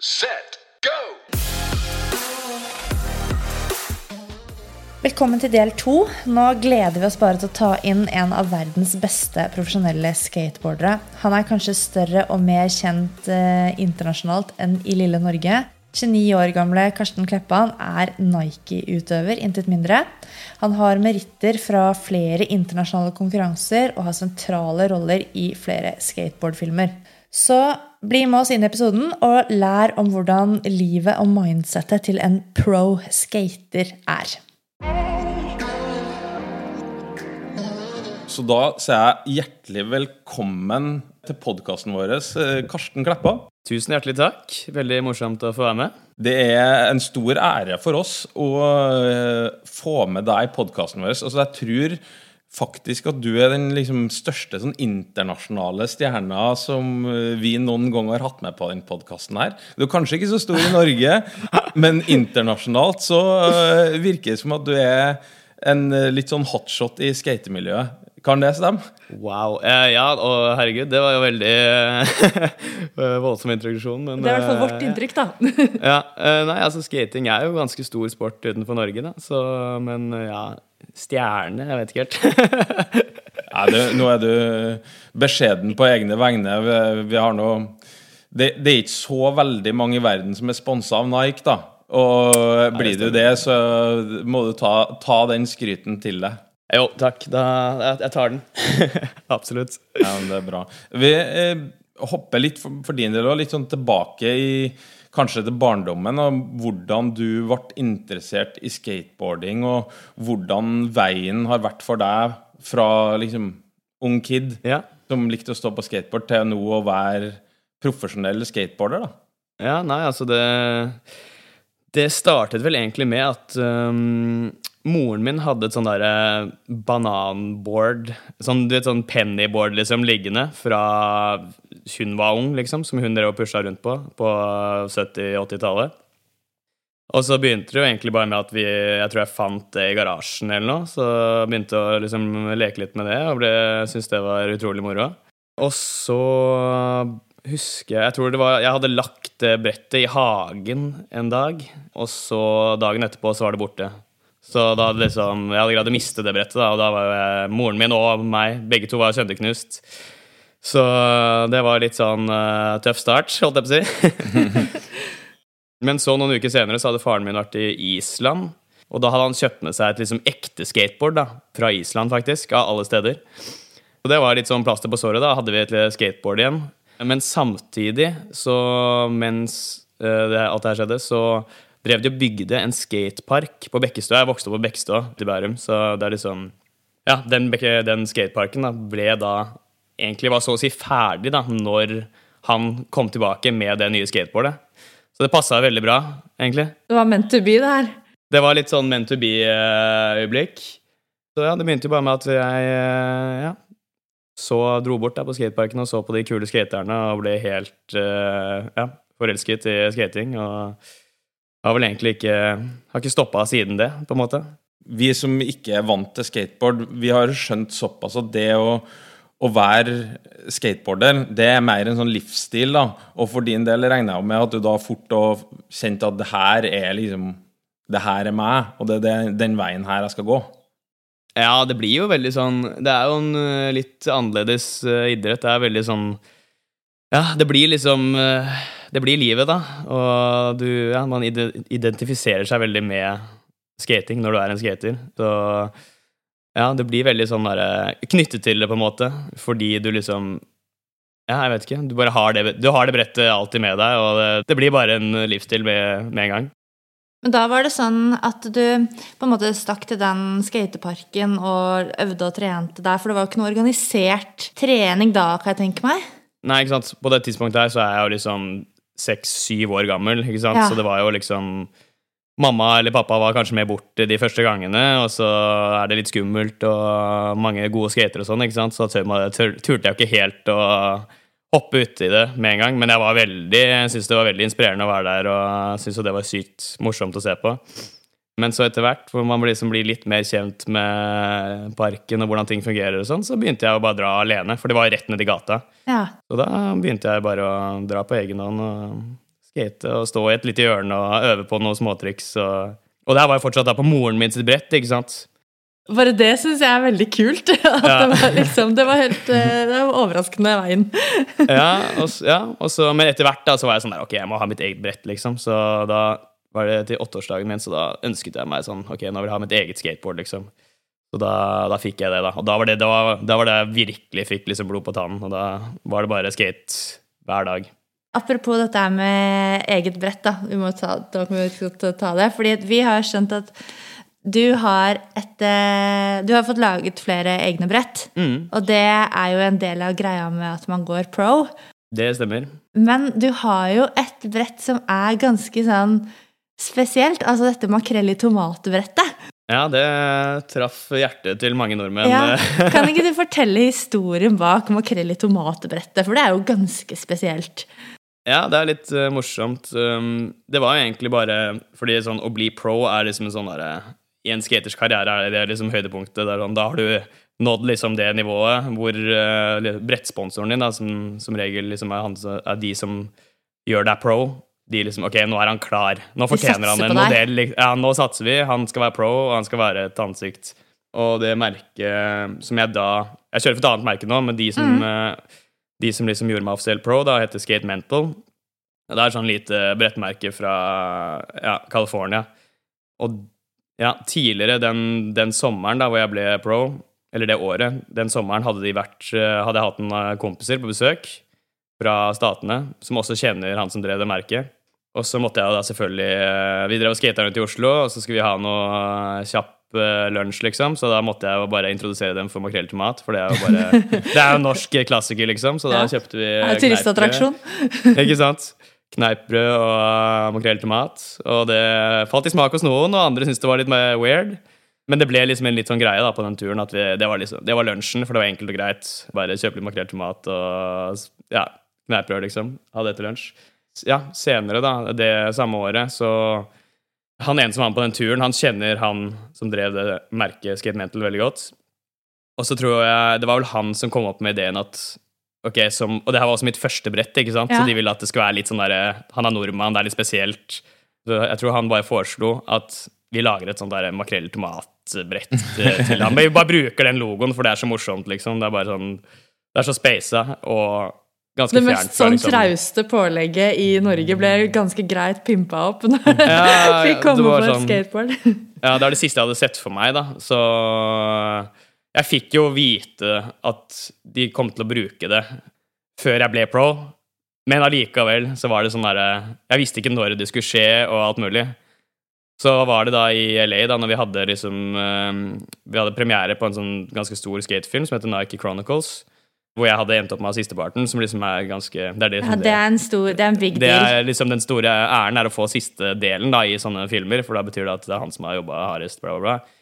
set, go! Velkommen til del to. Nå gleder vi oss bare til å ta inn en av verdens beste profesjonelle skateboardere. Han er kanskje større og mer kjent eh, internasjonalt enn i lille Norge. 29 år gamle Karsten Kleppan er Nike-utøver, intet mindre. Han har meritter fra flere internasjonale konkurranser og har sentrale roller i flere skateboardfilmer. Så bli med oss inn i episoden og lær om hvordan livet og mindsettet til en pro skater er. Så da sier jeg hjertelig velkommen til podkasten vår, eh, Karsten Kleppa. Tusen hjertelig takk. Veldig morsomt å få være med. Det er en stor ære for oss å eh, få med deg i podkasten vår. Altså, jeg tror faktisk at du er den liksom, største sånn, internasjonale stjerna som eh, vi noen gang har hatt med på den podkasten her. Du er kanskje ikke så stor i Norge, men internasjonalt så eh, virker det som at du er en eh, litt sånn hotshot i skatemiljøet. Kan det stemme? Wow. Eh, ja, og herregud, det var jo veldig voldsom introduksjon. Men, Det er i hvert fall vårt inntrykk, da. Ja, eh, nei, altså Skating er jo ganske stor sport utenfor Norge, da. Så, men ja, stjerne Jeg vet ikke helt. Nei, du, nå er du beskjeden på egne vegne. Vi, vi har noe det, det er ikke så veldig mange i verden som er sponsa av Nike, da. Og blir du det, så må du ta, ta den skryten til deg. jo, takk. Da, jeg, tar den. Absolutt. Ja, men det er bra. Vi eh, hopper litt for, for din del også, litt sånn tilbake i kanskje til barndommen, og hvordan du ble interessert i skateboarding, og hvordan veien har vært for deg fra liksom ung kid Ja. som likte å stå på skateboard, til nå å være profesjonell skateboarder, da. Ja, nei, altså det Det startet vel egentlig med at um, moren min hadde et sånn derre bananboard Sånn, du vet, sånn pennyboard liksom liggende fra hun var ung, liksom, som hun drev og pusha rundt på på 70-80-tallet. Og så begynte det jo egentlig bare med at vi Jeg tror jeg fant det i garasjen eller noe. Så begynte å liksom leke litt med det og ble, syntes det var utrolig moro. Og så husker jeg Jeg tror det var Jeg hadde lagt brettet i hagen en dag, og så dagen etterpå så var det borte. Så da hadde liksom Jeg hadde greid å miste det brettet, da, og da var jeg, moren min og meg Begge to var sønderknust. Så det var litt sånn uh, tøff start, holdt jeg på å si. Men så noen uker senere så hadde faren min vært i Island. Og da hadde han kjøpt med seg et liksom ekte skateboard da, fra Island, faktisk. Av alle steder. Og det var litt sånn plaster på såret. Da hadde vi et skateboard igjen. Men samtidig, så mens uh, det, alt det her skjedde, så drev de og bygde en skatepark på Bekkestua. Jeg vokste opp på Bekkestua til Bærum, så det er liksom Ja, den, den skateparken da, ble da egentlig var så å si ferdig da, når han kom tilbake med det nye skateboardet. Så det passa veldig bra, egentlig. Det var meant to be, det her. Det var litt sånn meant to be-øyeblikk. Så ja, det begynte jo bare med at jeg eh, ja, så dro bort der på skateparken og så på de kule skaterne og ble helt eh, ja, forelsket i skating. Og har vel egentlig ikke Har ikke stoppa siden det, på en måte. Vi som ikke er vant til skateboard, vi har skjønt såpass at det å å være skateboarder, det er mer en sånn livsstil, da. Og for din del regner jeg med at du da fort og kjente at det her er liksom Det her er meg, og det er den veien her jeg skal gå. Ja, det blir jo veldig sånn Det er jo en eh, litt annerledes eh, idrett. Det er veldig sånn Ja, det blir liksom eh, Det blir livet, da. Og du Ja, man identifiserer seg veldig med skating når du er en skater. Så ja, det blir veldig sånn derre Knyttet til det, på en måte. Fordi du liksom Ja, jeg vet ikke. Du bare har det, du har det brettet alltid med deg, og det, det blir bare en livsstil med, med en gang. Men da var det sånn at du på en måte stakk til den skateparken og øvde og trente der, for det var jo ikke noe organisert trening da, kan jeg tenke meg? Nei, ikke sant. På det tidspunktet her så er jeg jo liksom seks-syv år gammel, ikke sant. Ja. Så det var jo liksom Mamma eller pappa var kanskje med bort de første gangene, og så er det litt skummelt og mange gode skater og sånn, ikke sant. Så turte jeg ikke helt å hoppe uti det med en gang. Men jeg var veldig, jeg syntes det var veldig inspirerende å være der, og syntes det var sykt morsomt å se på. Men så etter hvert, hvor man liksom blir litt mer kjent med parken og hvordan ting fungerer, og sånn, så begynte jeg å bare dra alene, for det var rett nedi gata. Ja. Så da begynte jeg bare å dra på egen hånd og skate og stå i et lite hjørne og øve på noen småtriks. Og, og det her var jo fortsatt da på moren min sitt brett, ikke sant. Bare det syns jeg er veldig kult. At Ja. det, var liksom, det var helt eh, det var overraskende veien. ja, og, ja og så, men etter hvert da, så var jeg sånn der, ok, jeg må ha mitt eget brett, liksom. Så da var det til åtteårsdagen min, så da ønsket jeg meg sånn, ok, nå vil jeg ha mitt eget skateboard, liksom. Så da, da fikk jeg det, da. Og da var det, da, da var det jeg virkelig fikk liksom blod på tannen, og da var det bare skate hver dag. Apropos dette med eget brett, da. Vi må ta, ta det. Fordi vi har skjønt at du har, et, eh, du har fått laget flere egne brett. Mm, Og det er jo en del av greia med at man går pro. det stemmer. Men du har jo et brett som er ganske sånn spesielt. Altså dette makrell i tomat-brettet. Ja, det traff hjertet til mange nordmenn. Ja. Kan ikke du fortelle historien bak makrell i tomat-brettet? For det er jo ganske spesielt. Ja, det er litt uh, morsomt. Um, det var jo egentlig bare fordi sånn å bli pro er liksom en sånn derre I en skaters karriere er det liksom høydepunktet. Der, sånn, da har du nådd liksom det nivået hvor uh, brettsponsoren din, da, som som regel liksom er, han, er de som gjør deg pro, de liksom Ok, nå er han klar. Nå fortjener han en modell. Ja, nå satser vi. Han skal være pro, og han skal være et ansikt. Og det merket som jeg da Jeg kjører for et annet merke nå, men de som eh, de som liksom gjorde meg offisiell pro, da heter Skate Mental. Det er sånn lite brettmerke fra ja, California. Og ja, tidligere den, den sommeren da hvor jeg ble pro, eller det året, den sommeren hadde de vært eh, Hadde jeg hatt noen eh, kompiser på besøk fra statene som også kjenner han som drev det merket. Og så måtte jeg da selvfølgelig eh, Vi drev og skata rundt i Oslo, og så skulle vi ha noe eh, kjapp uh, lunsj, liksom. Så da måtte jeg jo bare introdusere dem for makrell i tomat, for det er jo bare Det er jo norsk klassiker, liksom. Så da Ja. kjøpte vi ja. Turistattraksjon. Ikke sant? Kneippbrød og uh, makrell i tomat. Og det falt i smak hos noen, og andre syntes det var litt mer weird. Men det ble liksom en litt sånn greie da på den turen at vi, det, var liksom, det var lunsjen, for det var enkelt og greit. Bare kjøpe litt makrell i tomat og ja, kneippbrød, liksom. Ha det til lunsj. Ja, senere, da, det samme året, så Han ene som var med på den turen, han kjenner han som drev det merket Skate Mental veldig godt. Og så tror jeg Det var vel han som kom opp med ideen at Ok, som, Og det her var også mitt første brett, ikke sant? Ja. så de ville at det skulle være litt sånn derre Han er nordmann, det er litt spesielt. Så jeg tror han bare foreslo at vi lager et sånt der makrell tomat-brett eh, til ham. Men vi bare bruker den logoen, for det er så morsomt, liksom. Det er bare sånn Det er så spasa og ganske Det mest sånn liksom- trauste pålegget i Norge ble ganske greit pimpa opp når jeg ja, fikk komme på sånn- skateboard. Ja, det er det siste jeg hadde sett for meg, da. Så jeg fikk jo vite at de kom til å bruke det før jeg ble pro. Men allikevel så var det sånn derre Jeg visste ikke når det skulle skje, og alt mulig. Så var det da i LA, da når vi hadde liksom eh, Vi hadde premiere på en sånn ganske stor skatefilm som heter Nike Chronicles. Hvor jeg hadde endt opp med sisteparten, som liksom er ganske Det er det, Ja, det er en stor Det er en big deal. det er liksom den store æren er å få siste delen da, i sånne filmer, for da betyr det at det er han som har jobba hardest. Bla, bla, bla.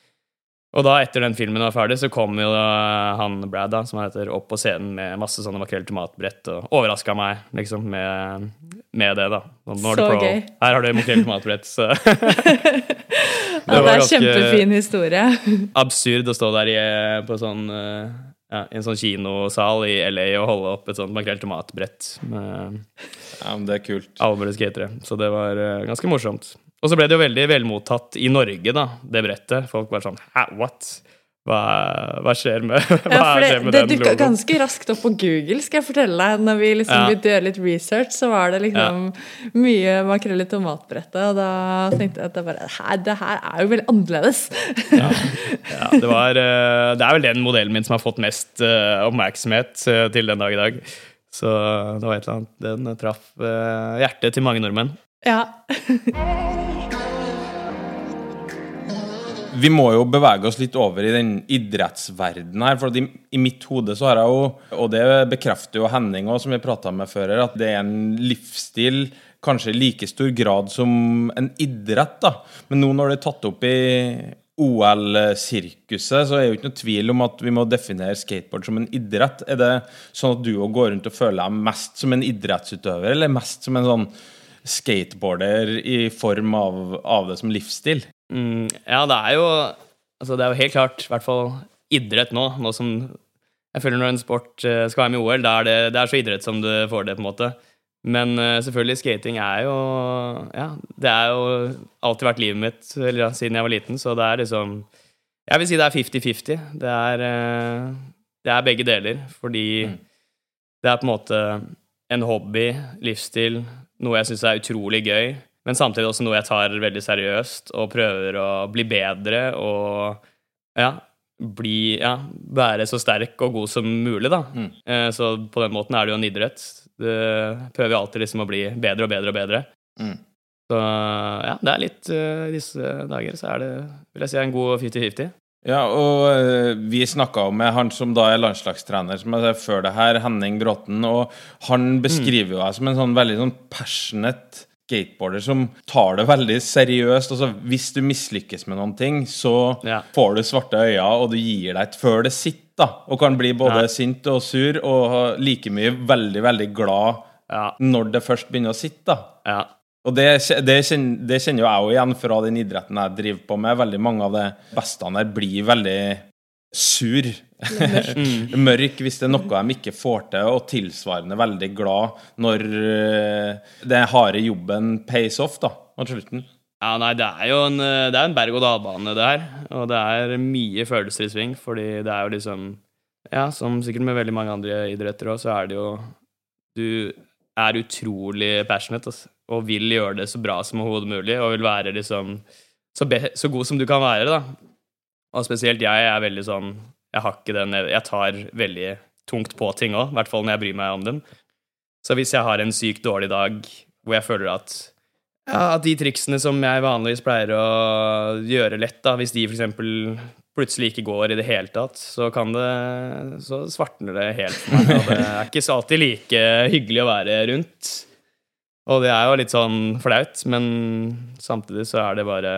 Og da, etter den filmen var ferdig, så kom jo han Brad, da, som han heter, opp på scenen med masse sånne makrell tomatbrett og overraska meg liksom med, med det, da. Og Nå du Så gøy. Her har du makrell tomatbrett. Så det var er en kjempefin historie. absurd å stå der i, på sånn eh, ja, i en sånn kinosal i LA og holde opp et sånt makrell tomatbrett med Ja, men det er kult. alle mulige skatere. Så det var uh, ganske morsomt. Og så ble det jo veldig velmottatt i Norge, da, det brettet. Folk var sånn Hæ, what? Hva, hva skjer med, hva Ja, det, skjer med det den dukka logoen? ganske raskt opp på Google, skal jeg fortelle deg. Når vi liksom Ja. begynte å gjøre litt research, så var det liksom mye makrell i tomatbrettet. Og da tenkte jeg at det, bare, her, det her er jo veldig annerledes. Ja, det, var, eh, det er vel den modellen min som har fått mest eh, oppmerksomhet eh, til den dag i dag. Så det var et eller annet Den traff hjertet til mange nordmenn. ja. Vi må jo bevege oss litt over i den idrettsverdenen her. For i, i mitt hode så har jeg jo, og det bekrefter jo Henning òg, som vi prata med før, her, at det er en livsstil kanskje i like stor grad som en idrett. da. Men nå når det er tatt opp i OL-sirkuset, så er det jo ikke noe tvil om at vi må definere skateboard som en idrett. Er det sånn at du òg går rundt og føler deg mest som en idrettsutøver, eller mest som en sånn skateboarder i form av, av det som livsstil? Mm, ja, det er jo Altså, det er jo helt klart, i hvert fall idrett nå. Nå som Jeg føler når en sport eh, skal være med i OL, da er det, det er så idrett som du får det, på en måte. Men uh, selvfølgelig, skating er jo Ja, det er jo alltid vært livet mitt eller, ja, siden jeg var liten, så det er liksom Jeg vil si det er 50-50. Det, uh, det, er begge deler, fordi mm. det er på en måte en hobby, livsstil, noe jeg syns er utrolig gøy, men samtidig også noe jeg tar veldig seriøst og prøver å bli bedre og ja, bli Ja, være så sterk og god som mulig, da. Mm. Uh, så på den måten er det jo en idrett det prøver alltid liksom å bli bedre og bedre og bedre. Mm. Så ja, det er litt uh, disse dager så er det vil jeg si, en god 50-50. Ja, og uh, vi snakka med han som da er landslagstrener som er før det her, Henning Bråten, og han beskriver jo deg som en sånn veldig sånn passionate skateboarder som tar det veldig seriøst. Altså, hvis du mislykkes med noen ting, så ja. får du svarte øyne, og du gir deg et før det sitter da, og kan bli både ja. sint og sur, og like mye veldig, veldig glad ja. når det først begynner å sitte. da. Ja. Og det, det, kjenner, det kjenner jo jeg òg igjen fra den idretten jeg driver på med. Veldig mange av de bestene der blir veldig sur. Mørk hvis det er noe de ikke får til, og tilsvarende veldig glad når uh, den harde jobben pays off da, mot slutten. Ja, nei, det er jo en, eh, det er en berg-og-dal-bane, det her. Og det er mye følelser i sving, fordi det er jo liksom Ja, som sikkert med veldig mange andre idretter òg, så er det jo Du er utrolig passionate altså, og vil gjøre det så bra som overhodet mulig, og vil være liksom så, be, så, god som du kan være, da. Og spesielt jeg er veldig sånn Jeg har ikke den Jeg tar veldig tungt på ting òg, i hvert fall når jeg bryr meg om dem. Så hvis jeg har en sykt dårlig dag hvor jeg føler at ja, de triksene som jeg vanligvis pleier å gjøre lett, da, hvis de f.eks. plutselig ikke går i det hele tatt, så kan det Så svartner det helt for meg. Og det er ikke så alltid like hyggelig å være rundt. Og det er jo litt sånn flaut, men samtidig så er det bare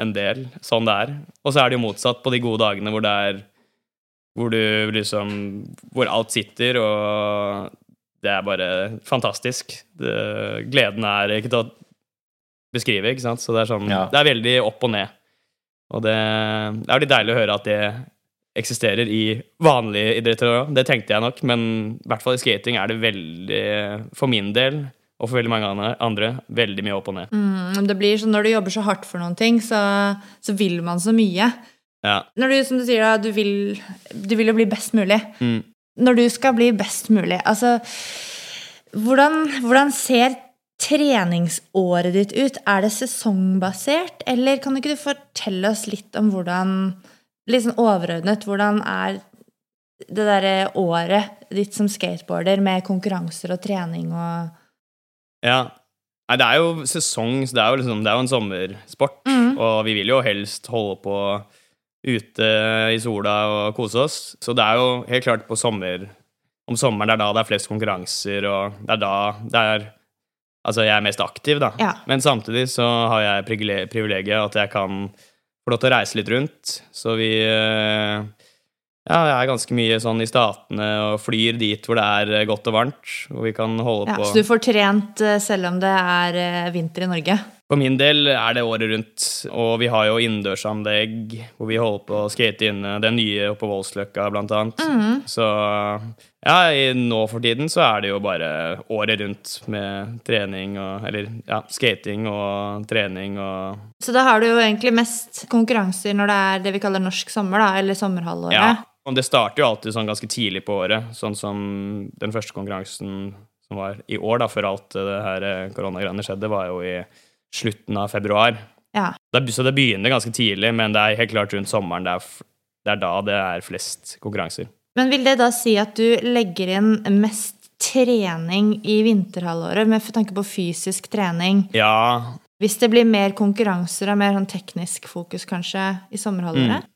en del. Sånn det er. Og så er det jo motsatt på de gode dagene hvor det er Hvor du liksom Hvor alt sitter, og det er bare fantastisk. Det, gleden er ikke til å beskrive. ikke sant? Så det er sånn, ja. det er veldig opp og ned. Og det, det er litt deilig å høre at det eksisterer i vanlige idretter òg. Det tenkte jeg nok, men i hvert fall i skating er det veldig, for min del og for veldig mange andre, veldig mye opp og ned. Mm, det blir sånn Når du jobber så hardt for noen ting, så, så vil man så mye. Ja. Når du, som du sier, da, du vil, du vil jo bli best mulig. Mm. Når du skal bli best mulig, altså hvordan, hvordan ser treningsåret ditt ut? Er det sesongbasert, eller kan ikke du fortelle oss litt om hvordan Litt sånn overordnet, hvordan er det derre året ditt som skateboarder med konkurranser og trening og Ja. Nei, det er jo sesong, så det er jo, liksom, det er jo en sommersport. Mm. Og vi vil jo helst holde på ute i sola og kose oss. Så det er jo helt klart på sommer Om sommeren det er da det er flest konkurranser, og det er da det er Altså, jeg er mest aktiv, da. Ja. Men samtidig så har jeg privilegiet at jeg kan få lov til å reise litt rundt. Så vi eh, ja, jeg er ganske mye sånn i Statene og flyr dit hvor det er godt og varmt. Hvor vi kan holde ja, på. Så du får trent eh, selv om det er eh, vinter i Norge? For min del er det året rundt, og vi har jo innendørsanlegg hvor vi holder på å skate inne. Det nye på Voldsløkka, blant annet. Mm. Så ja, nå for tiden så er det jo bare året rundt med trening og Eller ja, skating og trening og Så da har du jo egentlig mest konkurranser når det er det vi kaller norsk sommer, da, eller sommerhalvåret? Ja, og det starter jo alltid sånn ganske tidlig på året, sånn som den første konkurransen som var i år, da, før alt det her koronagreiene skjedde, var jo i slutten av februar. Ja. så det begynner ganske tidlig, men det er helt klart rundt sommeren det er, det er da det er flest konkurranser. Men vil det da si at du legger inn mest trening i vinterhalvåret, med tanke på fysisk trening? Ja. Hvis det blir mer konkurranser og mer sånn teknisk fokus kanskje i sommerhalvåret? Mm.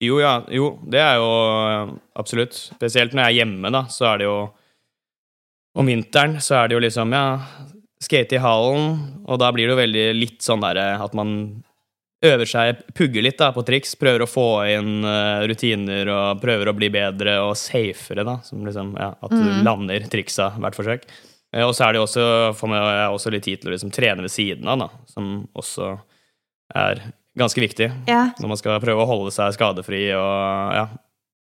Jo, ja. Jo, det er jo absolutt. Spesielt når jeg er hjemme, da, så er det jo Om vinteren så er det jo liksom, ja skate i hallen, og da blir det jo veldig litt sånn derre at man øver seg, pugger litt da, på triks, prøver å få inn uh, rutiner og prøver å bli bedre og safere, da, som liksom, ja, at du mm. lander triksa hvert forsøk. Uh, og så er det også, får jeg også litt tid til å liksom, trene ved siden av, da, som også er ganske viktig ja. når man skal prøve å holde seg skadefri og ja,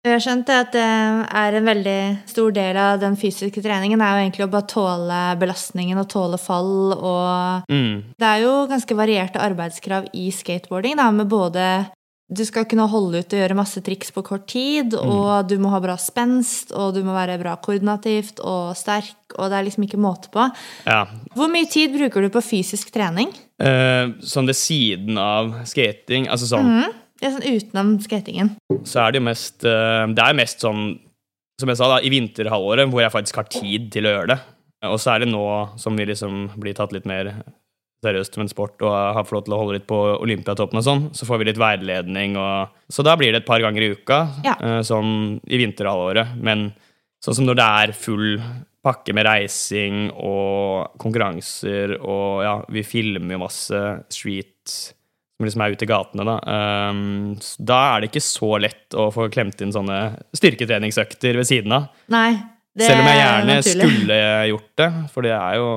Jeg har skjønt at det er en veldig stor del av den fysiske treningen er jo egentlig å bare tåle belastningen og tåle fall og Mm. Det er jo ganske varierte arbeidskrav i skateboarding, da, med både du skal kunne holde ut og gjøre masse triks på kort tid, og du må ha bra spenst, og du må være bra koordinativt og sterk, og det er liksom ikke måte på. Ja. Hvor mye tid bruker du på fysisk trening? Eh, sånn ved siden av skating, altså sånn mm, er sånn utenom skatingen. så er det jo mest uh, Det er mest sånn, som jeg sa, da, i vinterhalvåret, hvor jeg faktisk har tid til å gjøre det. Og så er det nå som vi liksom blir tatt litt mer seriøst med en sport og har fått lov til å holde litt på Olympiatoppen og sånn, så får vi litt veiledning og Så da blir det et par ganger i uka, Ja. eh, sånn i vinterhalvåret. Men sånn som når det er full pakke med reising og konkurranser og ja, vi filmer jo masse street som liksom er ute i gatene, da. Um, da er det ikke så lett å få klemt inn sånne styrketreningsøkter ved siden av. Nei, det Selv om jeg er gjerne skulle gjort det, for det er jo,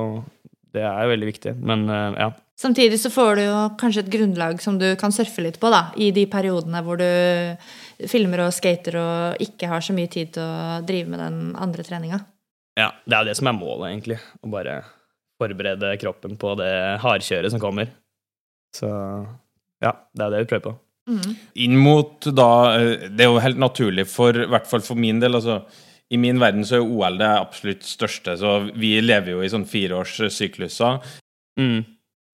det er jo veldig viktig. Men uh, ja. Samtidig så får du jo kanskje et grunnlag som du kan surfe litt på, da, i de periodene hvor du filmer og skater og ikke har så mye tid til å drive med den andre treninga. Ja. Det er jo det som er målet, egentlig. Å bare forberede kroppen på det hardkjøret som kommer. Så ja, det er det vi prøver på. Inn mot da eh, Det er jo helt naturlig for, i hvert fall for min del, altså i min verden så er OL det absolutt største, så vi lever jo i sånn fireårssykluser. Mm.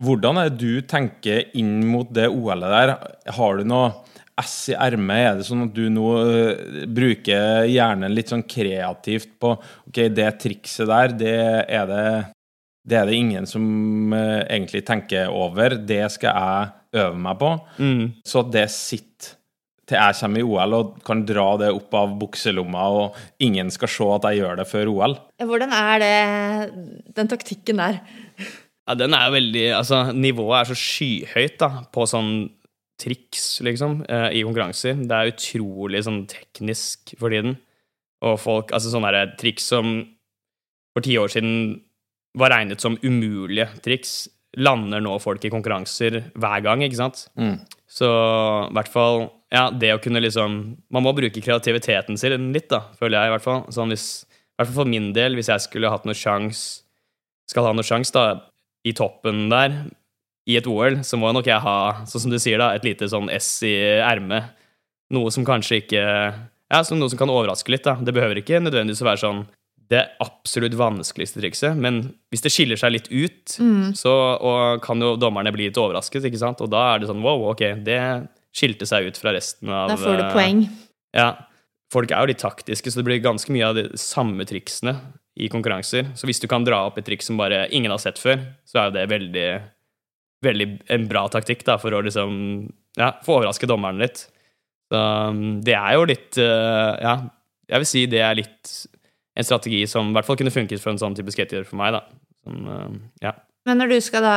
Hvordan er det du tenker inn mot det OL-et der? Har du noe ess i ermet? Er det sånn at du nå eh, bruker hjernen litt sånn kreativt på Ok, det trikset der, det er det det er det ingen som eh, egentlig tenker over. Det skal jeg øve meg på. Mm. Så det sitter til jeg kommer i OL og kan dra det opp av bukselomma, og ingen skal se at jeg gjør det før OL. Hvordan er det, den taktikken der? Ja, den er jo veldig Altså, nivået er så skyhøyt, da, på sånn triks, liksom, eh, i konkurranser. Det er utrolig sånn teknisk for tiden. Og folk Altså sånne triks som for ti år siden var regnet som umulige triks, lander nå folk i konkurranser hver gang, ikke sant? Mm. Så i hvert fall Ja, det å kunne liksom Man må bruke kreativiteten sin litt, da, føler jeg i hvert fall. Sånn hvis, I hvert fall for min del, hvis jeg skulle hatt noe sjans Skal ha noe sjans, da, i toppen der, i et OL, så må nok jeg ha, sånn som du sier, da, et lite sånn S i ermet. Noe som kanskje ikke Ja, som noe som kan overraske litt, da. Det behøver ikke nødvendigvis å være sånn det absolutt vanskeligste trikset, men hvis det skiller seg litt ut, så og kan jo dommerne bli litt overrasket, ikke sant? Og da er det sånn wow, ok, det skilte seg ut fra resten av Da får du eh, poeng. Ja. Folk er jo litt taktiske, så det blir ganske mye av de samme triksene i konkurranser. Så hvis du kan dra opp et triks som bare ingen har sett før, så er jo det veldig, veldig en bra taktikk da, for å liksom ja, få overraske dommeren litt. Så um, det er jo litt eh, Ja, jeg vil si det er litt en strategi som i hvert fall kunne funket for en sånn type skater for meg, da. Som, eh, ja. Men når du skal da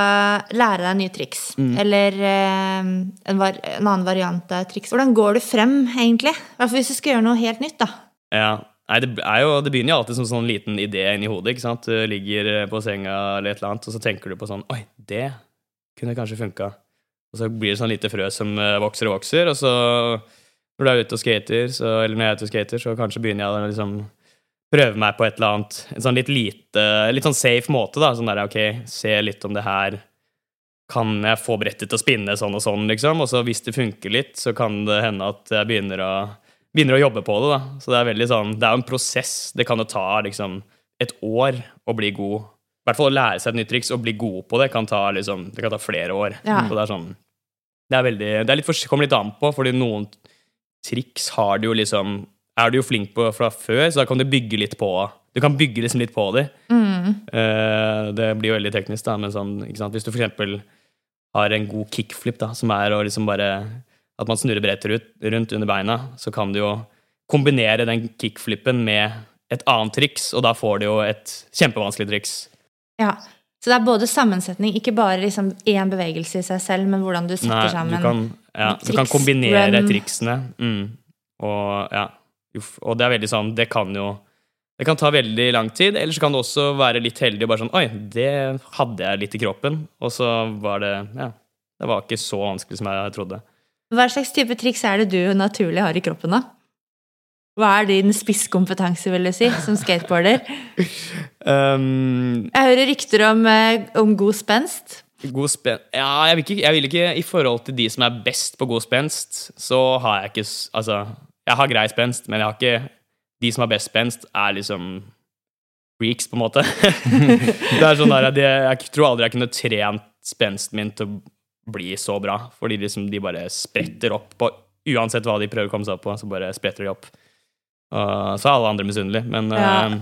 lære deg nye triks, Mm. eller eh, en, var, en annen variant av triks, hvordan går du frem, egentlig? I hvert fall hvis du skal gjøre noe helt nytt, da. Ja. Nei, det, jo, det begynner jo alltid som en sånn liten idé inni hodet. ikke sant? Du ligger eh, på senga eller et eller annet, og så tenker du på sånn Oi, det kunne kanskje funka. Og så blir det sånn lite frø som eh, vokser og vokser, og så når du er ute og skater, så, eller når jeg er ute og skater, så kanskje begynner jeg å liksom prøve meg på et eller annet. En sånn litt lite, litt sånn safe måte, da. Sånn der, ok, se litt om det her kan jeg få brettet til å spinne sånn og sånn, liksom. Og så hvis det funker litt, så kan det hende at jeg begynner å, begynner å jobbe på det, da. Så det er veldig sånn Det er jo en prosess. Det kan jo ta liksom et år å bli god. Hvert fall å lære seg et nytt triks og bli god på det kan ta liksom Det kan ta flere år. Ja. Så det er sånn Det er veldig Det er litt, for, kommer litt an på, fordi noen triks har du jo liksom Er du jo flink på fra før, så da kan du bygge litt på Du kan bygge liksom litt på dem. Mm. Uh, det blir jo veldig teknisk, da, men sånn, hvis du for eksempel har en god kickflip, da, som er å liksom bare At man snurrer brettet rundt under beina, så kan du jo kombinere den kickflippen med et annet triks, og da får du jo et kjempevanskelig triks. Ja. Så det er både sammensetning, ikke bare liksom én bevegelse i seg selv, men hvordan du setter Nei, sammen du kan, ja, du kan kombinere run. triksene. Mm. Og ja, uff, og det er veldig sånn Det kan jo det kan ta veldig lang tid, eller så kan du også være litt heldig og bare sånn Oi, det hadde jeg litt i kroppen, og så var det Ja, det var ikke så vanskelig som jeg trodde. Hva slags type triks er det du naturlig har i kroppen, da? Hva er din spisskompetanse, vil du si, som skateboarder? Um, Jeg hører rykter om, eh, om god spenst. god spen... Ja, jeg vil, ikke, jeg vil ikke I forhold til de som er best på god spenst, så har jeg ikke Altså, jeg har grei spenst, men jeg har ikke De som har best spenst, er liksom freaks, på en måte. det er sånn der, det, Jeg tror aldri jeg kunne trent spensten min til å bli så bra, fordi liksom de bare spretter opp på Uansett hva de prøver å komme seg opp på, så bare spretter de opp. Og så er alle andre misunnelige. Men, Ja. eh,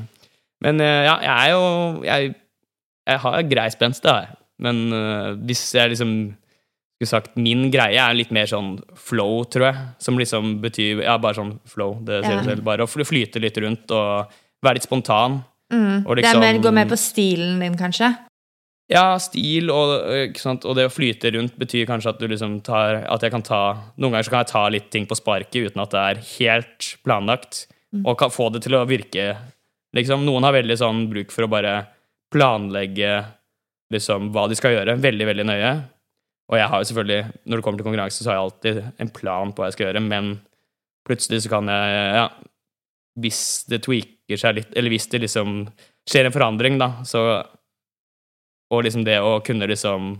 men eh, ja, jeg er jo Jeg, jeg har grei spenst, det har jeg. Men eh, hvis jeg liksom skulle sagt Min greie er litt mer sånn flow, tror jeg. Som liksom betyr Ja, bare sånn flow. Det sier Ja. selv. Bare å flyte litt rundt og være litt spontan. Mm. Og det er mer, går gå mer på stilen din, kanskje? Ja, stil og, sant? og det å flyte rundt betyr kanskje at du liksom tar At jeg kan ta Noen ganger så kan jeg ta litt ting på sparket uten at det er helt planlagt, og kan få det til å virke. Liksom, Noen har veldig sånn bruk for å bare planlegge liksom hva de skal gjøre, veldig, veldig nøye. Og jeg har jo selvfølgelig, når det kommer til konkurranse, så har jeg alltid en plan på hva jeg skal gjøre, men plutselig så kan jeg Ja, hvis det tweaker seg litt, eller hvis det liksom skjer en forandring, da, så og liksom det å kunne liksom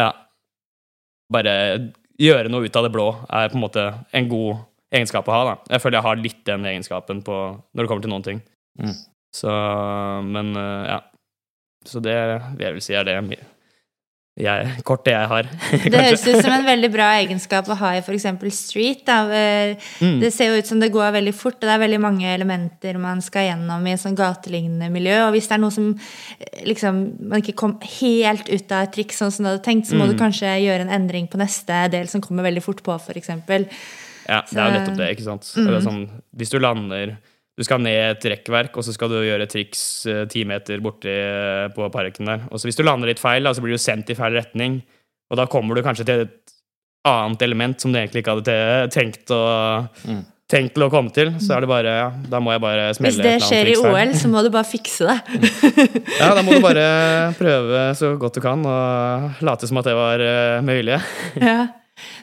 Ja, bare gjøre noe ut av det blå er på en måte en god egenskap å ha. da. Jeg føler jeg har litt den egenskapen på, når det kommer til noen ting. Mm. Så Men eh, ja. Så det vil jeg vel si er det jeg, kort det jeg har. Det høres ut som en veldig bra egenskap å ha i f.eks. street. Da. Eh, Mm. Det ser jo ut som det går veldig fort, og det er veldig mange elementer man skal gjennom i et sånn gatelignende miljø. Og hvis det er noe som eh, liksom, man ikke kom helt ut av et triks sånn som du hadde tenkt, så må Mm. du kanskje gjøre en endring på neste del som kommer veldig fort på, f.eks. Ja, det er jo nettopp det, ikke sant. Eller sånn, hvis du lander Du skal ned et rekkverk, og så skal du gjøre triks eh, ti meter borti eh, på parken der. Og så hvis du lander litt feil, da, så blir du sendt i feil retning. Og da kommer du kanskje til et annet element som du egentlig ikke hadde tenkt å, tenkt til å komme til. Så er det bare Ja, da må jeg bare smelle Hvis det et Hvis det skjer i. OL, så må du bare fikse det. Ja, da må du bare prøve så godt du kan, og late som at det var uh, mulig. Ja.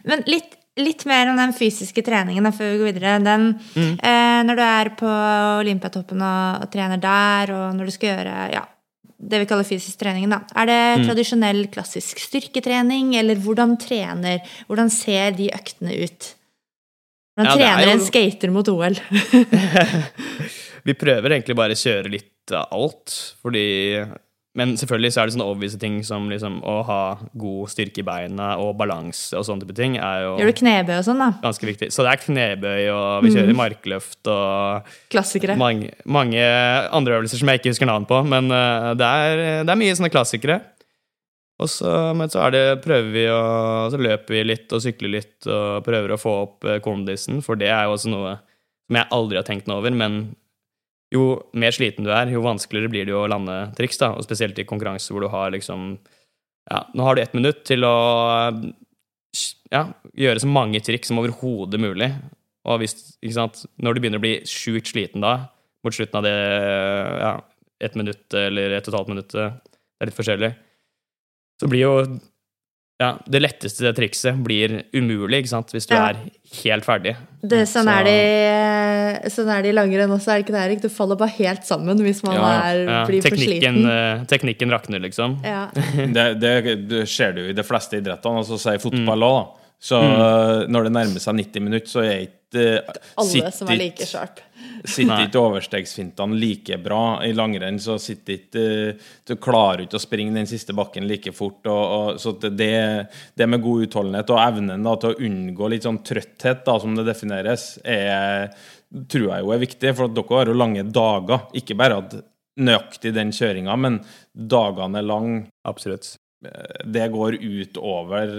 Men litt, litt mer om den fysiske treningen før vi går videre. Den, Mm. eh, når du er på Olympiatoppen og, og trener der, og når du skal gjøre ja, det vi kaller fysisk trening, da. Er det Mm. tradisjonell klassisk styrketrening, eller hvordan trener Hvordan ser de øktene ut? Hvordan Ja, er trener jo- en skater mot OL? Vi prøver egentlig bare å kjøre litt av alt, fordi Men selvfølgelig så er det sånne obvious ting som liksom å ha god styrke i beina og balanse og sånne type ting er jo Gjør du knebøy og sånn, da? ganske viktig. Så det er knebøy, og vi kjører markløft og Klassikere. mange, mange andre øvelser som jeg ikke husker navn på, men eh, det er, det er mye sånne klassikere. Og så, men så er det, prøver vi å Så løper vi litt og sykler litt og prøver å få opp eh, kondisen, for det er jo også noe som jeg aldri har tenkt noe over, men jo mer sliten du er, jo vanskeligere blir det jo å lande triks, da, og spesielt i konkurranse hvor du har liksom Ja, nå har du ett minutt til å ja, gjøre så mange triks som overhodet mulig. Og hvis, ikke sant, når du begynner å bli sjukt sliten da, mot slutten av det ja, ett minutt eller ett og et halvt minutt, det er litt forskjellig, så blir jo ja, det letteste trikset blir umulig, ikke sant, hvis du Ja. er helt ferdig. Det, sånn, Så- er det, sånn er det i langrenn også, er det ikke det, Erik? Du faller bare helt sammen hvis man Ja, er, Ja, blir for sliten. Uh, teknikken rakner, liksom. Ja. det, det, det ser du i de fleste idrettene, altså si fotball òg, mm. Så mm. når det nærmer seg 90 minutter, så er ikke uh, Alle som er like sharp. Sitter ikke overstegsfintene like bra i langrenn, så sitter ikke eh, Du klarer ikke å springe den siste bakken like fort. Og, og, så det, det- det med god utholdenhet og evnen da, til å unngå litt sånn trøtthet, da, som det defineres, er, tror jeg jo er viktig. For at dere har jo lange dager. Ikke bare at nøyaktig den kjøringa, men dagene er lange. Absolutt. Det går ut over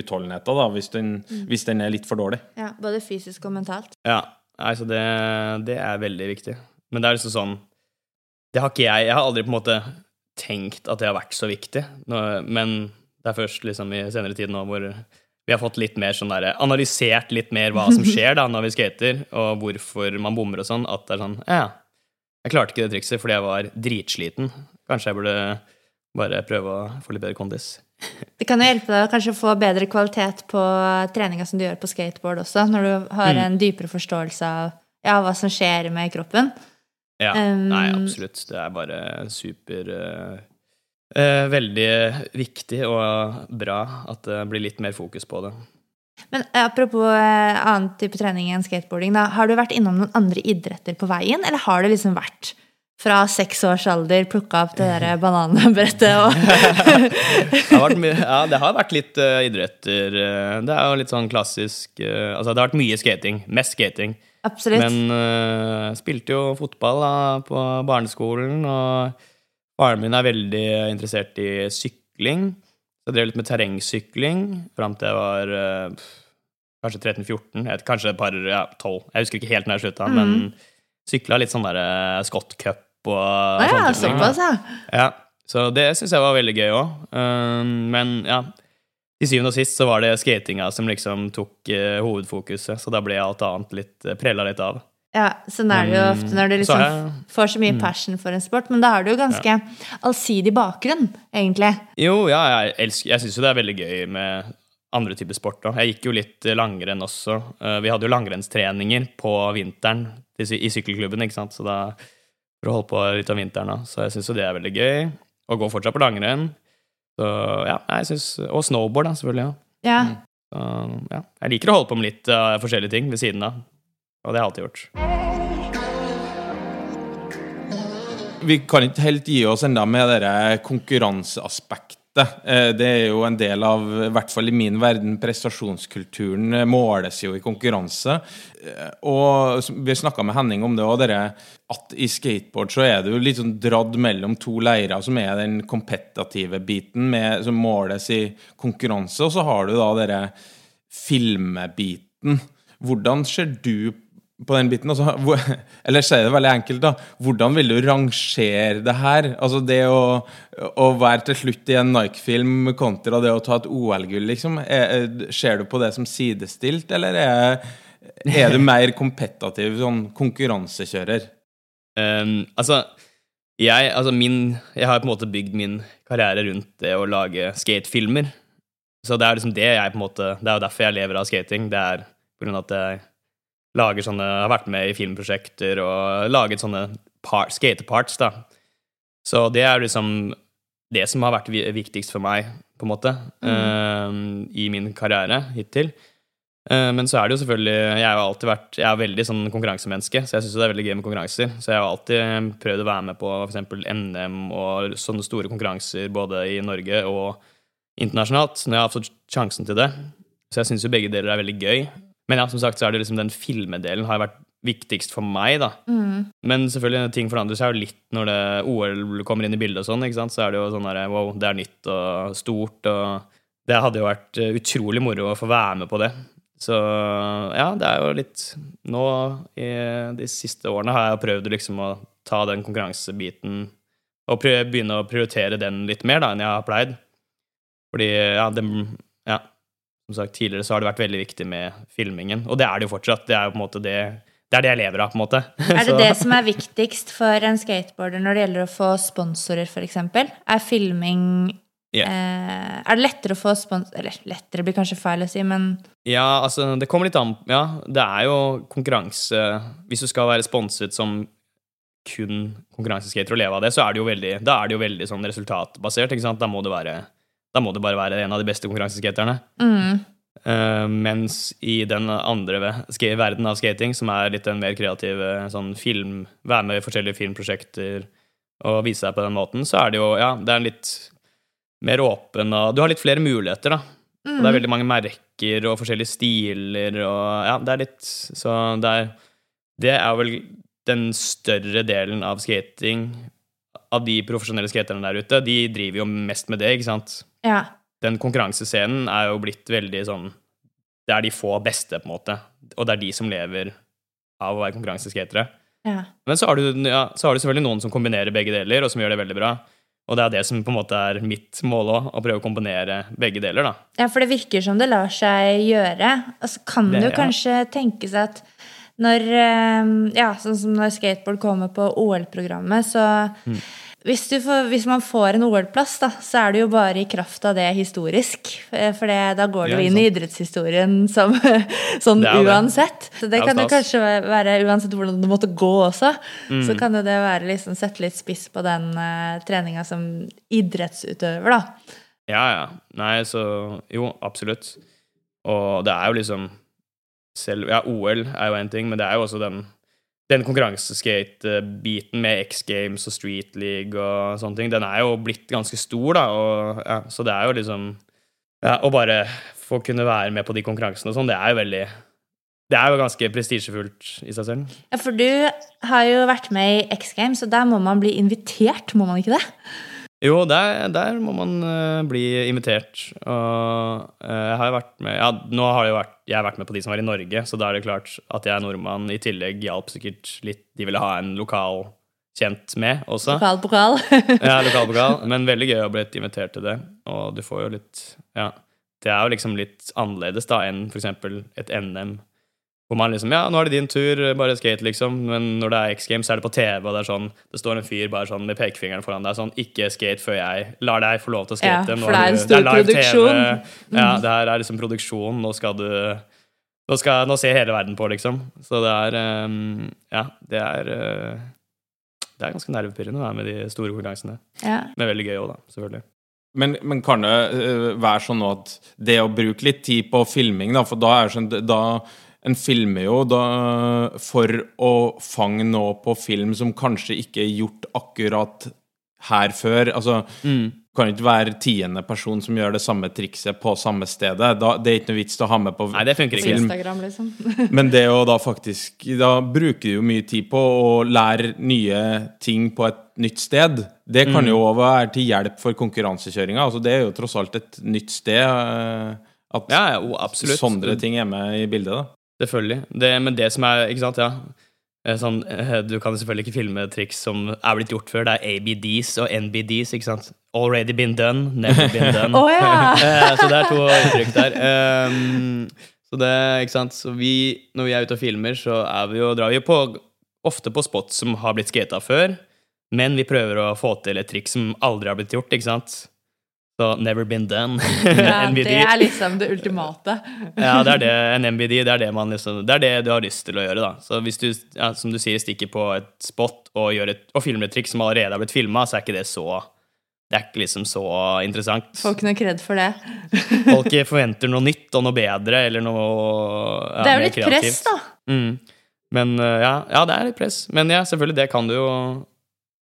utholdenheten da, hvis den, hvis den er litt for dårlig. Ja, både fysisk og mentalt. Ja, altså det, det er veldig viktig. Men det er liksom sånn Det har ikke jeg Jeg har aldri på en måte tenkt at det har vært så viktig, men det er først liksom i senere tid nå hvor vi har fått litt mer sånn der, analysert litt mer hva som skjer da når vi skater, og hvorfor man bommer og sånn, at det er sånn Ja, jeg klarte ikke det trikset fordi jeg var dritsliten. Kanskje jeg burde bare prøve å få litt bedre kondis. Det kan jo hjelpe deg å kanskje få bedre kvalitet på treninga som du gjør på skateboard også, når du har Mm. en dypere forståelse av ja, hva som skjer med kroppen. Ja, Um, nei, absolutt. Det er bare super uh, Veldig viktig og bra at det blir litt mer fokus på det. Men eh, apropos annen type trening enn skateboarding, da, har du vært innom noen andre idretter på veien, eller har det liksom vært fra seks års alder plukka opp det der bananbrettet og Det har vært, ja, det har vært litt uh, idretter. eh, det er jo litt sånn klassisk uh, Altså, det har vært mye skating. Mest skating. Absolutt. Men uh, spilte jo fotball da, på barneskolen, og faren min er veldig interessert i sykling. Så jeg drev litt med terrengsykling fram til jeg var uh, kanskje 13-14. Kanskje et par ja, 12. Jeg husker ikke helt når jeg slutta, Mm. men sykla litt sånn derre Scott Cup og ah, ja, sånne ting. såpass, ja. Ja, så det syns jeg var veldig gøy òg. men ja, til syvende og sist så var det skatinga som liksom tok eh, hovedfokuset, så da ble alt annet litt uh, prella litt av. Ja, Sånn er det jo ofte når du liksom så jeg- får så mye passion for en sport. Men da har du jo ganske allsidig bakgrunn, egentlig. Jo, ja, jeg, elsker, jeg syns jo det er veldig gøy med andre typer sport òg. Jeg gikk jo litt eh, langrenn også. Eh, Vi hadde jo langrennstreninger på vinteren i sykkelklubben, ikke sant, så da for å holde på litt av vinteren da. Så jeg syns jo det er veldig gøy. Og går fortsatt på langrenn. Så ja, jeg synes, Og snowboard, da, selvfølgelig. Ja. Ja. Så, ja. Jeg liker å holde på med litt uh, forskjellige ting ved siden av. Og det har jeg alltid gjort. Vi kan ikke helt gi oss enda med det konkurranseaspektet. Eh, Det er jo en del av, i hvert fall i min verden, prestasjonskulturen eh, måles jo i konkurranse. Eh, Og vi snakka med Henning om det òg, at i skateboard så er jo litt sånn dradd mellom to leirer, som er den kompetative biten med, som måles i konkurranse, og så har du da denne filmebiten. Hvordan ser du på den biten? Altså, hvor, eller si det veldig enkelt, da. Hvordan vil du rangere det her? Altså det å, å være til slutt i en Nike-film kontra det å ta et OL-gull, liksom. Er, er- ser du på det som sidestilt, eller er, er du mer kompetativ sånn konkurransekjører? Um, altså, jeg, altså min, jeg har på en måte bygd min karriere rundt det å lage skatefilmer. Så det er liksom det jeg på en måte Det er jo derfor jeg lever av skating. Det er på grunn av at jeg lager sånne Har vært med i filmprosjekter og laget sånne par, skateparts, da. Så det er liksom det som har vært viktigst for meg, på en måte, um, i min karriere hittil. Eh, Men så er det jo selvfølgelig Jeg har alltid vært Jeg er veldig sånn konkurransemenneske, så jeg syns det er veldig gøy med konkurranser. Så jeg har alltid prøvd å være med på f.eks. NM og sånne store konkurranser både i Norge og internasjonalt, når jeg har fått sjansen til det. Så jeg syns jo begge deler er veldig gøy. Men ja, som sagt så er det liksom den filmedelen har vært viktigst for meg, da. Men selvfølgelig, ting forandrer seg jo litt når det OL kommer inn i bildet og sånn, ikke sant. Så er det jo sånn derre wow, det er nytt og stort, og det hadde jo vært eh, utrolig moro å få være med på det. Så ja, det er jo litt Nå i de siste årene har jeg prøvd liksom å ta den konkurransebiten og begynne å prioritere den litt mer da enn jeg har pleid. Fordi ja, den, som sagt, tidligere så har det vært veldig viktig med filmingen, og det er det jo fortsatt. Det er jo på en måte det det er det jeg lever av, på en måte. Er det det som er viktigst for en skateboarder når det gjelder å få sponsorer, f.eks.? Er filming Yeah. eh, Er det lettere å få spons... Eller lettere blir kanskje feil å si, men Ja, altså, det kommer litt an Ja, det er jo konkurranse Hvis du skal være sponset som kun konkurranseskater og leve av det, så er det jo veldig, da er det jo veldig sånn resultatbasert, ikke sant? Da må det være Da må det bare være en av de beste konkurranseskaterne. mm, Uh, mens i den andre verden av skating, som er litt en mer kreativ eh, sånn film Være med i forskjellige filmprosjekter og vise seg på den måten, så er det jo Ja, det er litt mer åpen, og du har litt flere muligheter, da. Og det er veldig mange merker og forskjellige stiler og Ja, det er litt Så det er Det er vel den større delen av skating Av de profesjonelle skaterne der ute, de driver jo mest med det, ikke sant? Ja. Den konkurransescenen er jo blitt veldig sånn Det er de få beste, på en måte. Og det er de som lever av å være konkurranseskatere. ja. Men så har, du, ja, så har du selvfølgelig noen som kombinerer begge deler, og som gjør det veldig bra. Og det er det som på en måte er mitt mål òg, å prøve å kombinere begge deler, da. Ja, for det virker som det lar seg gjøre. Og så kan det ja. kanskje tenkes at når eh, Ja, sånn som når skateboard kommer på OL-programmet, så Mm. Hvis, du får, hvis man får en OL-plass, så er det jo bare i kraft av det historisk. Eh, For det, da går du Ja, inn i idrettshistorien som, sånn Det uansett. Så det Det kan jo kanskje være, uansett hvordan det måtte gå også, Mm. så kan jo det være liksom sette litt spiss på den uh, treninga som idrettsutøver, da. Ja, ja. Nei, så Jo, absolutt. Og det er jo liksom selv Ja, OL er jo én ting, men det er jo også den den konkurranseskate-biten med X Games og Street League og sånne ting, den er jo blitt ganske stor, da, og ja, så det er jo liksom Ja, å bare få kunne være med på de konkurransene og sånn, det er jo veldig Det er jo ganske prestisjefullt i seg selv. Ja, For du har jo vært med i X Games, og der må man bli invitert, må man ikke det? Jo, der, der må man uh, bli invitert. Og uh, jeg har jo vært med Ja, nå har jeg, vært, jeg har vært med på de som var i Norge, så da er det klart at jeg er nordmann. I tillegg hjalp sikkert litt De ville ha en lokal kjent med også. Lokal pokal. Ja, lokalpokal. Men veldig gøy å bli invitert til det. Og du får jo litt Ja. Det er jo liksom litt annerledes da enn eksempel et NM. Hvor man liksom Ja, nå er det din tur, bare skate, liksom. Men når det er X Games, så er det på TV, og det er sånn Det står en fyr bare sånn med pekefingeren foran deg sånn Ikke skate før jeg lar deg få lov til å skate. Ja, for det er en stor produksjon. TV. Ja, det her er liksom produksjon. Nå skal du Nå, skal, nå ser hele verden på, liksom. Så det er um, Ja, det er uh, Det er ganske nervepirrende å være med de store konkurransene. Ja. Men veldig gøy òg, da. Selvfølgelig. Men, men kan det øh, være sånn at det å bruke litt tid på filming, da, for da er det sånn da En filmer jo da for å fange noe på film som kanskje ikke er gjort akkurat her før. Altså, kan ikke være tiende person som gjør det samme trikset på samme stedet. Da, det er ikke noe vits til å ha med på Nei, det funker ikke. film. Instagram, liksom. Men det å da faktisk Da bruker du jo mye tid på å lære nye ting på et nytt sted. Det kan jo òg være til hjelp for konkurransekjøringa. Altså, det er jo tross alt et nytt sted. eh, At Ja, ja, absolutt. sånne ting er med i bildet. da Selvfølgelig. Det, men det som er Ikke sant, ja. Eh, Sånn, eh, du kan selvfølgelig ikke filme triks som er blitt gjort før. Det er ABDs og NBDs. ikke sant? Already been done, never been done. oh, ja! Eh, så det er to uttrykk der. Um, så det, ikke sant? Så vi, når vi er ute og filmer, så er vi jo, drar vi jo på, ofte på spots som har blitt skata før, men vi prøver å få til et triks som aldri har blitt gjort, ikke sant? Så never been done. ja det er liksom det ultimate. Ja, det er det, en MBD, det er det, man liksom, det er det du har lyst til å gjøre. da. Så hvis du, ja, som du sier, stikker på et spot og, gjør et, og filmer et triks som allerede har blitt filma, så er ikke det så Det er ikke liksom så interessant. Får ikke noe kred for det. Folk forventer noe nytt og noe bedre eller noe ja, det er jo litt kreativt. press, da. Mm. Men uh, ja, ja, det er litt press. Men ja, selvfølgelig, det kan du jo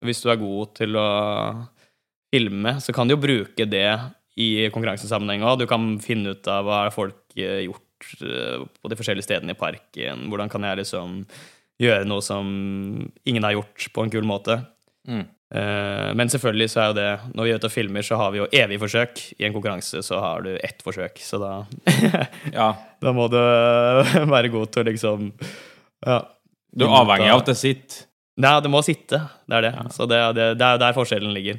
Hvis du er god til å filme, så kan du jo bruke det i konkurransesammenheng òg. Du kan finne ut av hva folk har gjort eh, på de forskjellige stedene i parken. Hvordan kan jeg liksom gjøre noe som ingen har gjort, på en kul måte. Mm. Eh, men selvfølgelig så er jo det Når vi er ute og filmer, så har vi jo evig forsøk. I en konkurranse så har du ett forsøk, så da Ja, Da må du være god til å liksom Ja. Du er avhengig av at det sitter. Nei, det må sitte. Det er det. Så det, er det, det er jo der forskjellen ligger.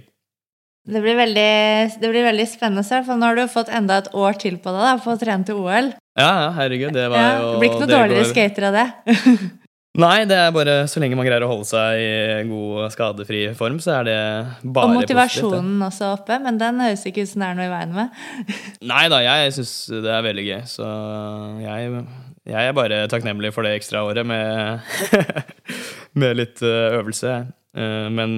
Det blir veldig, det blir veldig spennende. for Nå har du fått enda et år til på deg da, på å trene til OL. Ja, ja, herregud. Det var Ja, jo det blir ikke noe dårligere går- skater av det. Nei, det er bare så lenge man greier å holde seg i god, skadefri form, så er det bare positivt. Og positivt. motivasjonen også oppe, men den høres ikke ut som det er noe i veien med. Nei da, jeg syns det er veldig gøy, så jeg, jeg er bare takknemlig for det ekstra året med, med litt eh, øvelse. Eh, Men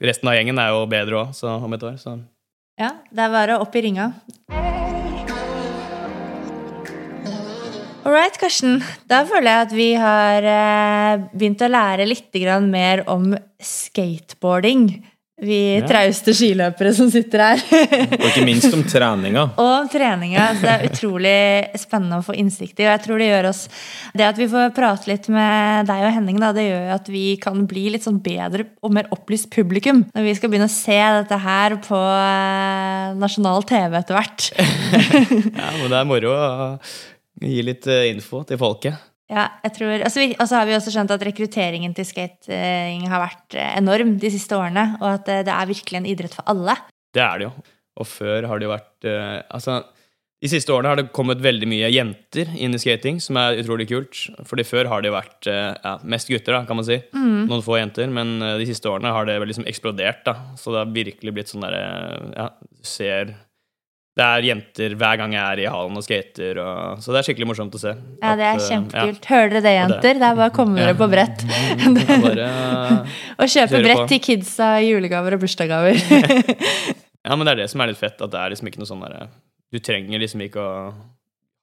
resten av gjengen er jo bedre òg, om et år, så Ja, det er bare opp i ringa. All right, Karsten. Da føler jeg at vi har eh, begynt å lære litt mer om skateboarding. Vi Ja. trauste skiløpere som sitter her. Og ikke minst om treninga. og om treninga. Så det er utrolig spennende å få innsikt i. Og jeg tror det gjør oss Det at vi får prate litt med deg og Henning, da, det gjør jo at vi kan bli litt sånn bedre og mer opplyst publikum når vi skal begynne å se dette her på eh, nasjonal TV etter hvert. Ja, men det er moro å gi litt eh, info til folket. Ja, jeg tror, altså vi, Og så har vi også skjønt at rekrutteringen til skating har vært eh, enorm de siste årene. Og at eh, det er virkelig en idrett for alle. Det er det jo. Og før har det jo vært eh, Altså, De siste årene har det kommet veldig mye jenter inn i skating, som er utrolig kult. Fordi før har det jo vært ja, mest gutter, da, kan man si. Noen få jenter. Men de siste årene har det liksom eksplodert, da. Så det har virkelig blitt sånn derre Ja, du ser Det er jenter hver gang jeg er i hallen og skater, og, så det er skikkelig morsomt å se. Ja, det er eh, kjempekult. Hører dere det, jenter? Det er bare å komme dere på brett. Ja, bare, Og kjøpe brett på. til kidsa julegaver og bursdagsgaver. ja, men det er det som er litt fett, at det er liksom ikke noe sånn derre Du trenger liksom ikke å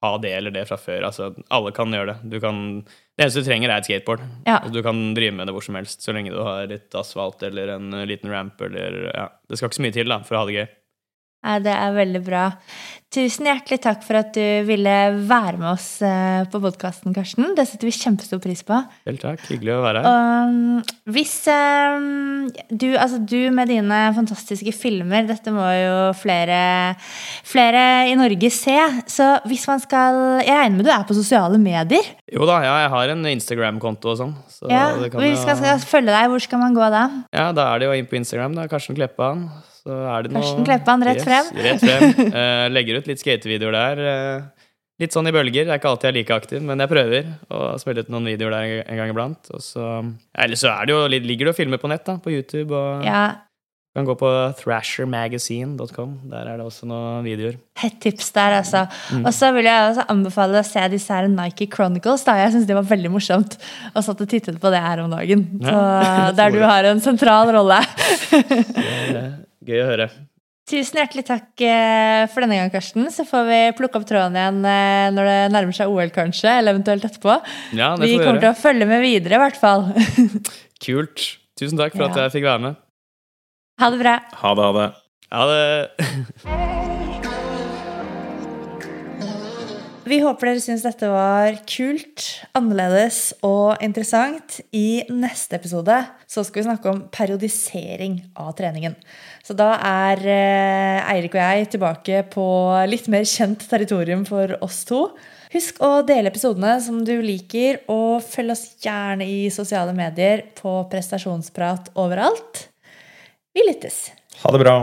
ha det eller det fra før. Altså, alle kan gjøre det. Du kan, det eneste du trenger, er et skateboard. Ja. Og du kan drive med det hvor som helst, så lenge du har litt asfalt eller en liten ramp eller ja. Det skal ikke så mye til da, for å ha det gøy. Nei, det er veldig bra. Tusen hjertelig takk for at du ville være med oss eh, på podkasten, Karsten. Det setter vi kjempestor pris på. Vel, takk. Hyggelig å være her. Og mm, hvis um, du, altså du med dine fantastiske filmer Dette må jo flere, flere i Norge se. Så hvis man skal Jeg regner med du er på sosiale medier? Jo da, ja, jeg har en Instagram-konto og sånn. Så Ja, det kan Vi jo- skal, skal følge deg. Hvor skal man gå da? Ja, da er det jo inn på Instagram. da, Karsten Kleppan. Så er det noe Karsten Kleppan, rett frem. Rett frem. Uh, legger ut litt skatevideoer der. Uh, litt sånn i bølger. Det er ikke alltid jeg er like aktiv, men jeg prøver å spille ut noen videoer der en gang iblant. Og så, Eller så det jo, ligger det og filmer på nett, da, på YouTube. Og Ja, du kan gå på thrashermagazine.com. Der er det også noen videoer. Hett tips der, altså. Mm. Og så vil jeg også anbefale å se disse her Nike Chronicles. da, Jeg syns det var veldig morsomt. Og satt og tittet på det her om dagen. Så, Ja. der du har en sentral rolle. Gøy å høre. Tusen hjertelig takk eh, for denne gang, Karsten. Så får vi plukke opp tråden igjen eh, når det nærmer seg OL, kanskje. Eller eventuelt etterpå. Ja, det Vi kommer til å følge med videre, i hvert fall. Kult. Tusen takk for at jeg fikk være med. Ha det bra. Ha det, ha det. Ha det. Vi håper dere syns dette var kult, annerledes og interessant. I neste episode så skal vi snakke om periodisering av treningen. Så da er eh, Eirik og jeg tilbake på litt mer kjent territorium for oss to. Husk å dele episodene som du liker, og følg oss gjerne i sosiale medier på prestasjonsprat overalt. Vi lyttes. Ha det bra.